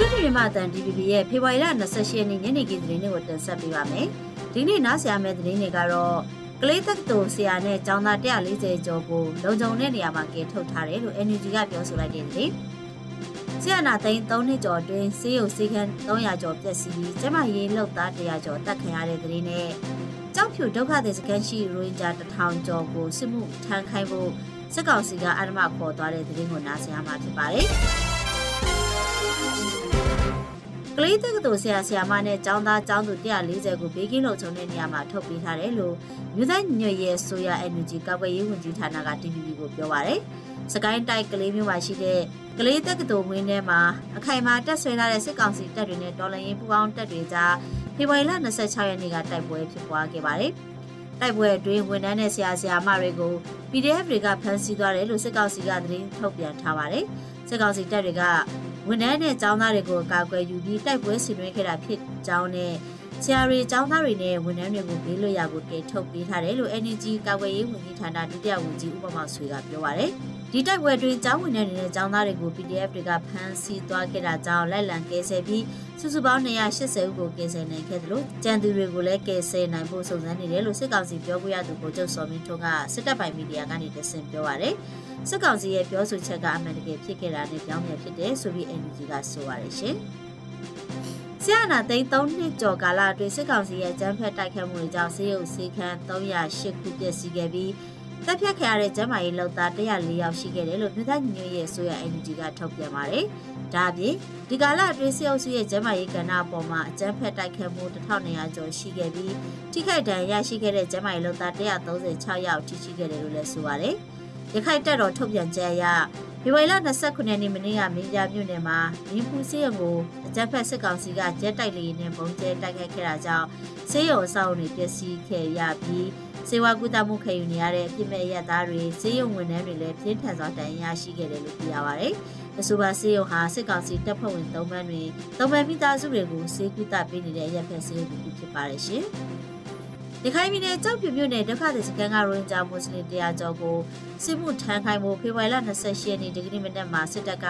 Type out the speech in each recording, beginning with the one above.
လူပြည်မြန်မာအတန် DVB ရဲ့ဖေဖော်ဝါရီလ28ရက်နေ့ညနေခင်းသတင်းတွေကိုတင်ဆက်ပေးပါမယ်။ဒီနေ့နားဆရာမယ့်သတင်းတွေကတော့ကလေးသက်တော်ဆရာနဲ့ကျောင်းသား140ကျော်ကိုလုံခြုံတဲ့နေရာမှာကယ်ထုတ်ထားတယ်လို့ NUG ကပြောဆိုလိုက်တဲ့သတင်း။ဆရာနာသိန်း3နှစ်ကျော်အတွင်းဆေးရုံဆေးခန်း300ကျော်ပြည့်စည်ပြီးကျမရေးလောက်သား100ကျော်တက်ခံရတဲ့သတင်းနဲ့ကြောက်ဖြူဒုက္ခသည်စခန်းရှိရိုဟင်ဂျာ1000ကျော်ကိုစစ်မှုထမ်းခိုင်းဖို့စစ်ကောင်စီကအာဏာမခေါ်သွားတဲ့သတင်းကိုနားဆင်ရမှာဖြစ်ပါတယ်။ ကလေးတက္ကသိုလ်ဆရာဆရာမနဲ့ကျောင်းသားကျောင်းသူ140ကိုဘေးကင်းလုံခြုံတဲ့နေရာမှာထုတ်ပေးထားတယ်လို့မြို့သားညွရဲ့ဆိုရ NUG ကာကွယ်ရေးဝန်ကြီးဌာနက TVB ကိုပြောပါရယ်။စကိုင်းတိုက်ကလေးမျိုးမှာရှိတဲ့ကလေးတက္ကသိုလ်ဝင်းထဲမှာအခိုင်အမာတက်ဆွဲထားတဲ့စစ်ကောင်စီတပ်တွေနဲ့တော်လှန်ရေးပူးပေါင်းတပ်တွေကြားဖေဖော်ဝါရီလ26ရက်နေ့ကတိုက်ပွဲဖြစ်ပွားခဲ့ပါတယ်။တိုက်ပွဲအတွင်းဝန်ထမ်းနဲ့ဆရာဆရာမတွေကို PDF တွေကဖမ်းဆီးသွားတယ်လို့စစ်ကောင်စီကသတင်းထုတ်ပြန်ထားပါတယ်။စစ်ကောင်စီတပ်တွေက ဝန်ထမ်းနဲ့ကျောင်းသားတွေကိုကာကွယ်ယူပြီးတိုက်ပွဲဆင်နွှဲခဲ့တာဖြစ်ကြောင်းနဲ့ဆရာတွေကျောင်းသားတွေနဲ့ဝန်ထမ်းတွေကိုဘေးလွတ်ရာကိုတည်ထုတ်ပေးထားတယ်လို့ NGO ကာကွယ်ရေးဝန်ကြီးဌာနဒုတိယဝန်ကြီးဥပမာဆွေကပြောပါရယ် ဒီတိုက်ပွဲတွင်ကျောင်းဝန်ထမ်းတွေနဲ့ကျောင်းသားတွေကို PDF တွေကဖမ်းဆီးသွားခဲ့တာကြောင့်လိုက်လံကယ်ဆယ်ပြီးစုစုပေါင်း280ဦးကိုကယ်ဆယ်နိုင်ခဲ့တယ်လို့ကြံသူတွေကိုလည်းကယ်ဆယ်နိုင်ဖို့စုံစမ်းနေတယ်လို့စစ်ကောင်စီပြောခွင့်ရသူကိုကျုပ်စော်မင်းထွန်းကစစ်တပ်ပိုင်မီဒီယာကနေတဆင့်ပြောပါရယ်စစ်ကောင်စီရဲ့ပြောဆိုချက်ကအမှန်တကယ်ဖြစ်ခဲ့တာနဲ့ပြောင်းပြန်ဖြစ်တယ်ဆိုပြီး NGO ကဆိုပါရယ်ရှင်။ဆရာနာသိန်း3နှစ်ကျော်ကာလအတွင်းစစ်ကောင်စီရဲ့ကျန်းဖက်တိုက်ခတ်မှုတွေကြောင့်ဆေးရုံဆေးခန်း308ခုပျက်စီးခဲ့ပြီး တပ်ဖြတ်ခံရတဲ့ကျန်းမာရေးလုပ်သား104ယောက်ရှိခဲ့တယ်လို့မြို့သားညွှန်ရဲ့ဆိုရ NGO ကထုတ်ပြန်ပါတယ်။ဒါအပြင်ဒီကာလအတွင်းစစ်အုပ်စုရဲ့ကျန်းမာရေးကဏ္ဍအပေါ်မှာအကြမ်းဖက်တိုက်ခတ်မှု1200ကျော်ရှိခဲ့ပြီးထိခိုက်ဒဏ်ရာရှိခဲ့တဲ့ကျန်းမာရေးလုပ်သား136ယောက်ထိရှိခဲ့တယ်လို့လည်းဆိုပါတယ်။ရခိုင်တပ်တော်ထုတ်ပြန်ချက်အရ ဖေဖော်ဝါရီလ29ရက်နေ့မနေ့ကမင်းပြမြို့နယ်မှာမင်းဖူးစေးရုံကိုအကြမ်းဖက်စစ်ကောင်စီကဂျက်တိုက်လေနဲ့ပုံကျဲတိုက်ခိုက်ခဲ့တာကြောင့်စေးရုံအဆောက်အုံတွေပျက်စီးခဲ့ရပြီးစေဝါကူတာမှုခံယူနေရတဲ့အပြစ်မဲ့ရက်သားတွေစေးရုံဝန်ထမ်းတွေလည်းပြင်းထန်စွာတန်ရာရှိခဲ့တယ်လို့သိရပါဗျ။အဆိုပါစေးရုံဟာစစ်ကောင်စီတပ်ဖွဲ့ဝင်၃ဘန်းတွေ၃ဘန်းမိသားစုတွေကိုစေကူတာပေးနေတဲ့အရက်ဖက်စေးရုံတစ်ခုဖြစ်ပါတယ်ရှင်။ ရခိုင်ပြည်နယ်ကြောက်ပြမြို့နယ်ဒုက္ခသည်စခန်းကရိုဟင်ဂျာမွတ်စလင်တရားကျော်ကိုစစ်မှုထမ်းခိုင်းမှုဖေဖော်ဝါရီလ28ရက်နေ့ဒီကနေ့မနက်မှာစစ်တပ်က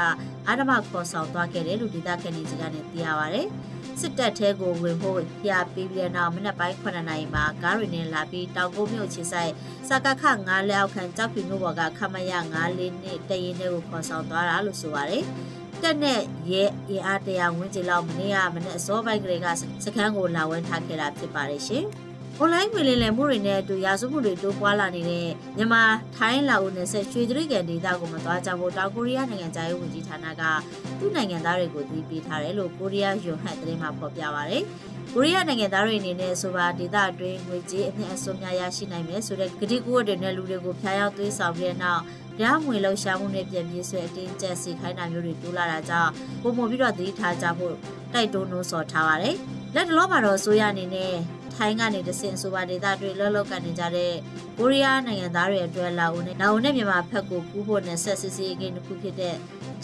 အာဓမခေါ်ဆောင်သွားခဲ့တယ်လို့ဒေသခံတွေကနေသိရပါဗျ။စစ်တပ်ထဲကိုဝင်ဖို့ပြပေးပြီးတဲ့နောက်မနက်ပိုင်း9နာရီမှာကားတွေနဲ့လာပြီးတောင်ကုန်းမြို့ခြေဆိုင်စကခ9လက်အောက်ခံကြောက်ပြမြို့ပေါ်ကခမရ94နှစ်တရင်တွေကိုခေါ်ဆောင်သွားတာလို့ဆိုပါတယ်။တက်နဲ့ရဲအင်အားတရားဝန်းကျင်လောက်မနေ့ကမနေ့အစောပိုင်းကလေးကစခန်းကိုလာဝဲထားခဲ့တာဖြစ်ပါတယ်ရှင်။ online ငွေလည်လည်မှုတွေနဲ့အတူရာဇဝမှုတွေတိုးပွားလာနေတဲ့မြန်မာထိုင်းလာအိုနယ်ဆက်ရွှေတရိကန်ဒေသကိုမသွားကြဖို့တောင်ကိုရီးယားနိုင်ငံသားရေးဝန်ကြီးဌာနကသူ့နိုင်ငံသားတွေကိုသတိပေးထားတယ်လို့ကိုရီးယားယွန်ဟတ်သတင်းမှာဖော်ပြပါရယ်ကိုရီးယားနိုင်ငံသားတွေအနေနဲ့ဆိုပါဒေသအတွင်းငွေကြေးအမြတ်အစွန်းများရရှိနိုင်မယ်ဆိုတဲ့ကတိကူးတွေနဲ့လူတွေကိုဖျားယောင်းသွေးဆောင်ပြီးတဲ့နောက်တရားမဝင်လှုပ်ရှားမှုနဲ့ပြည်ပြည့်ဆွဲအတင်းကျပ်စီခိုင်းတာမျိုးတွေတိုးလာတာကြောင့်ပုံမပြီးတော့သတိထားကြဖို့တိုက်တွန်းလို့ဆော်ထားပါတယ် လက်တလုံးမှာတော့ဆိုရအနေနဲ့ထိုင်းကနေတဆင့်ဆိုပါဒေသတွေလှုပ်လှုပ်ကနေကြတဲ့ကိုရီးယားနိုင်ငံသားတွေအတွက်လာဦးနဲ့လာဦးနဲ့မြန်မာဖက်ကိုကူးဖို့နဲ့ဆက်စစ်စစ်အကင်းတစ်ခုဖြစ်တဲ့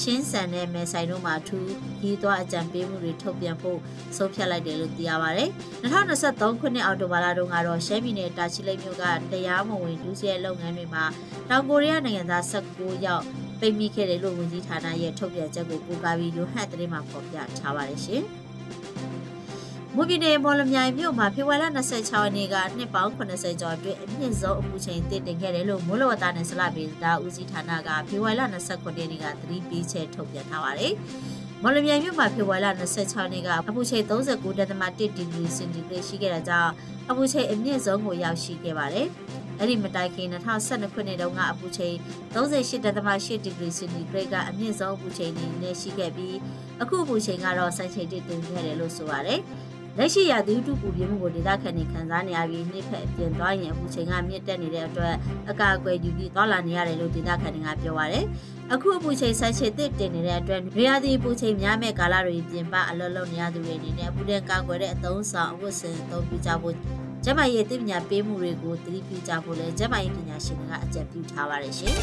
ချင်းဆန်နဲ့မဲဆိုင်တို့မှာထူးကြီးသွားအကြံပေးမှုတွေထုတ်ပြန်ဖို့ဆုံးဖြတ်လိုက်တယ်လို့သိရပါဗျ။2023ခုနှစ်အောက်တိုဘာလတုန်းကတော့ရှမ်းပြည်နယ်တာချီလိတ်မြို့ကတရားမဝင်ဒုစရိုက်လုပ်ငန်းတွေမှာတောင်ကိုရီးယားနိုင်ငံသား19ယောက်ပိတ်မိခဲ့တယ်လို့ဝန်ကြီးဌာနရဲ့ထုတ်ပြန်ချက်ကိုကိုးကားပြီးယိုဟတ်သတင်းမှာဖော်ပြထားပါတယ်ရှင်။ မွန်ပြည်နယ်မော်လမြိုင်မြို့မှာဖေဖော်ဝါရီလ26ရက်နေ့ကနှစ်ပေါင်း80ကျော်အတွင်းအမြင့်ဆုံးအပူချိန်တည်တင်ခဲ့တယ်လို့မိုးလေဝသနဲ့ဆလပေဒါဦးစီးဌာနကဖေဖော်ဝါရီလ29ရက်နေ့ကသတိပေးချက်ထုတ်ပြန်ထားပါတယ်။မော်လမြိုင်မြို့မှာဖေဖော်ဝါရီလ26ရက်နေ့ကအပူချိန်39.1ဒီဂရီစင်တီဂရိတ်ရှိခဲ့တာကြောင့်အပူချိန်အမြင့်ဆုံးကိုရောက်ရှိခဲ့ပါတယ်။အဲ့ဒီမတိုင်ခင်2012ခုနှစ်တုန်းကအပူချိန်38.8ဒီဂရီစင်တီဂရိတ်ကအမြင့်ဆုံးအပူချိန်နဲ့ရှိခဲ့ပြီးအခုအပူချိန်ကတော့စိုက်ချိန်တည်တင်ခဲ့တယ်လို့ဆိုပါတယ်။ လက်ရှိရာသီဥတုပူပြင်းမှုကိုဒေသခံတွေခံစားနေရပြီးနှစ်ဖက်အပြင်သွားရင်အပူချိန်ကမြင့်တက်နေတဲ့အတွက်အကာအကွယ်ယူပြီးသွားလာနေရတယ်လို့ဒေသခံတွေကပြောပါရယ်အခုအပူချိန်ဆက်ချေတစ်တင်နေတဲ့အတွက်နေရာသီပူချိန်များမဲ့ကာလတွေပြင်ပအလွတ်လွတ်နေရသူတွေအနေနဲ့အပူဒဏ်ကာကွယ်တဲ့အသုံးဆောင်အဝတ်စင်သုံးပြကြဖို့ကျမရဲ့သိပညာပေးမှုတွေကိုသတိပြုကြဖို့လဲကျမရဲ့ပညာရှင်တွေကအကြံပြုထားပါတယ်ရှင်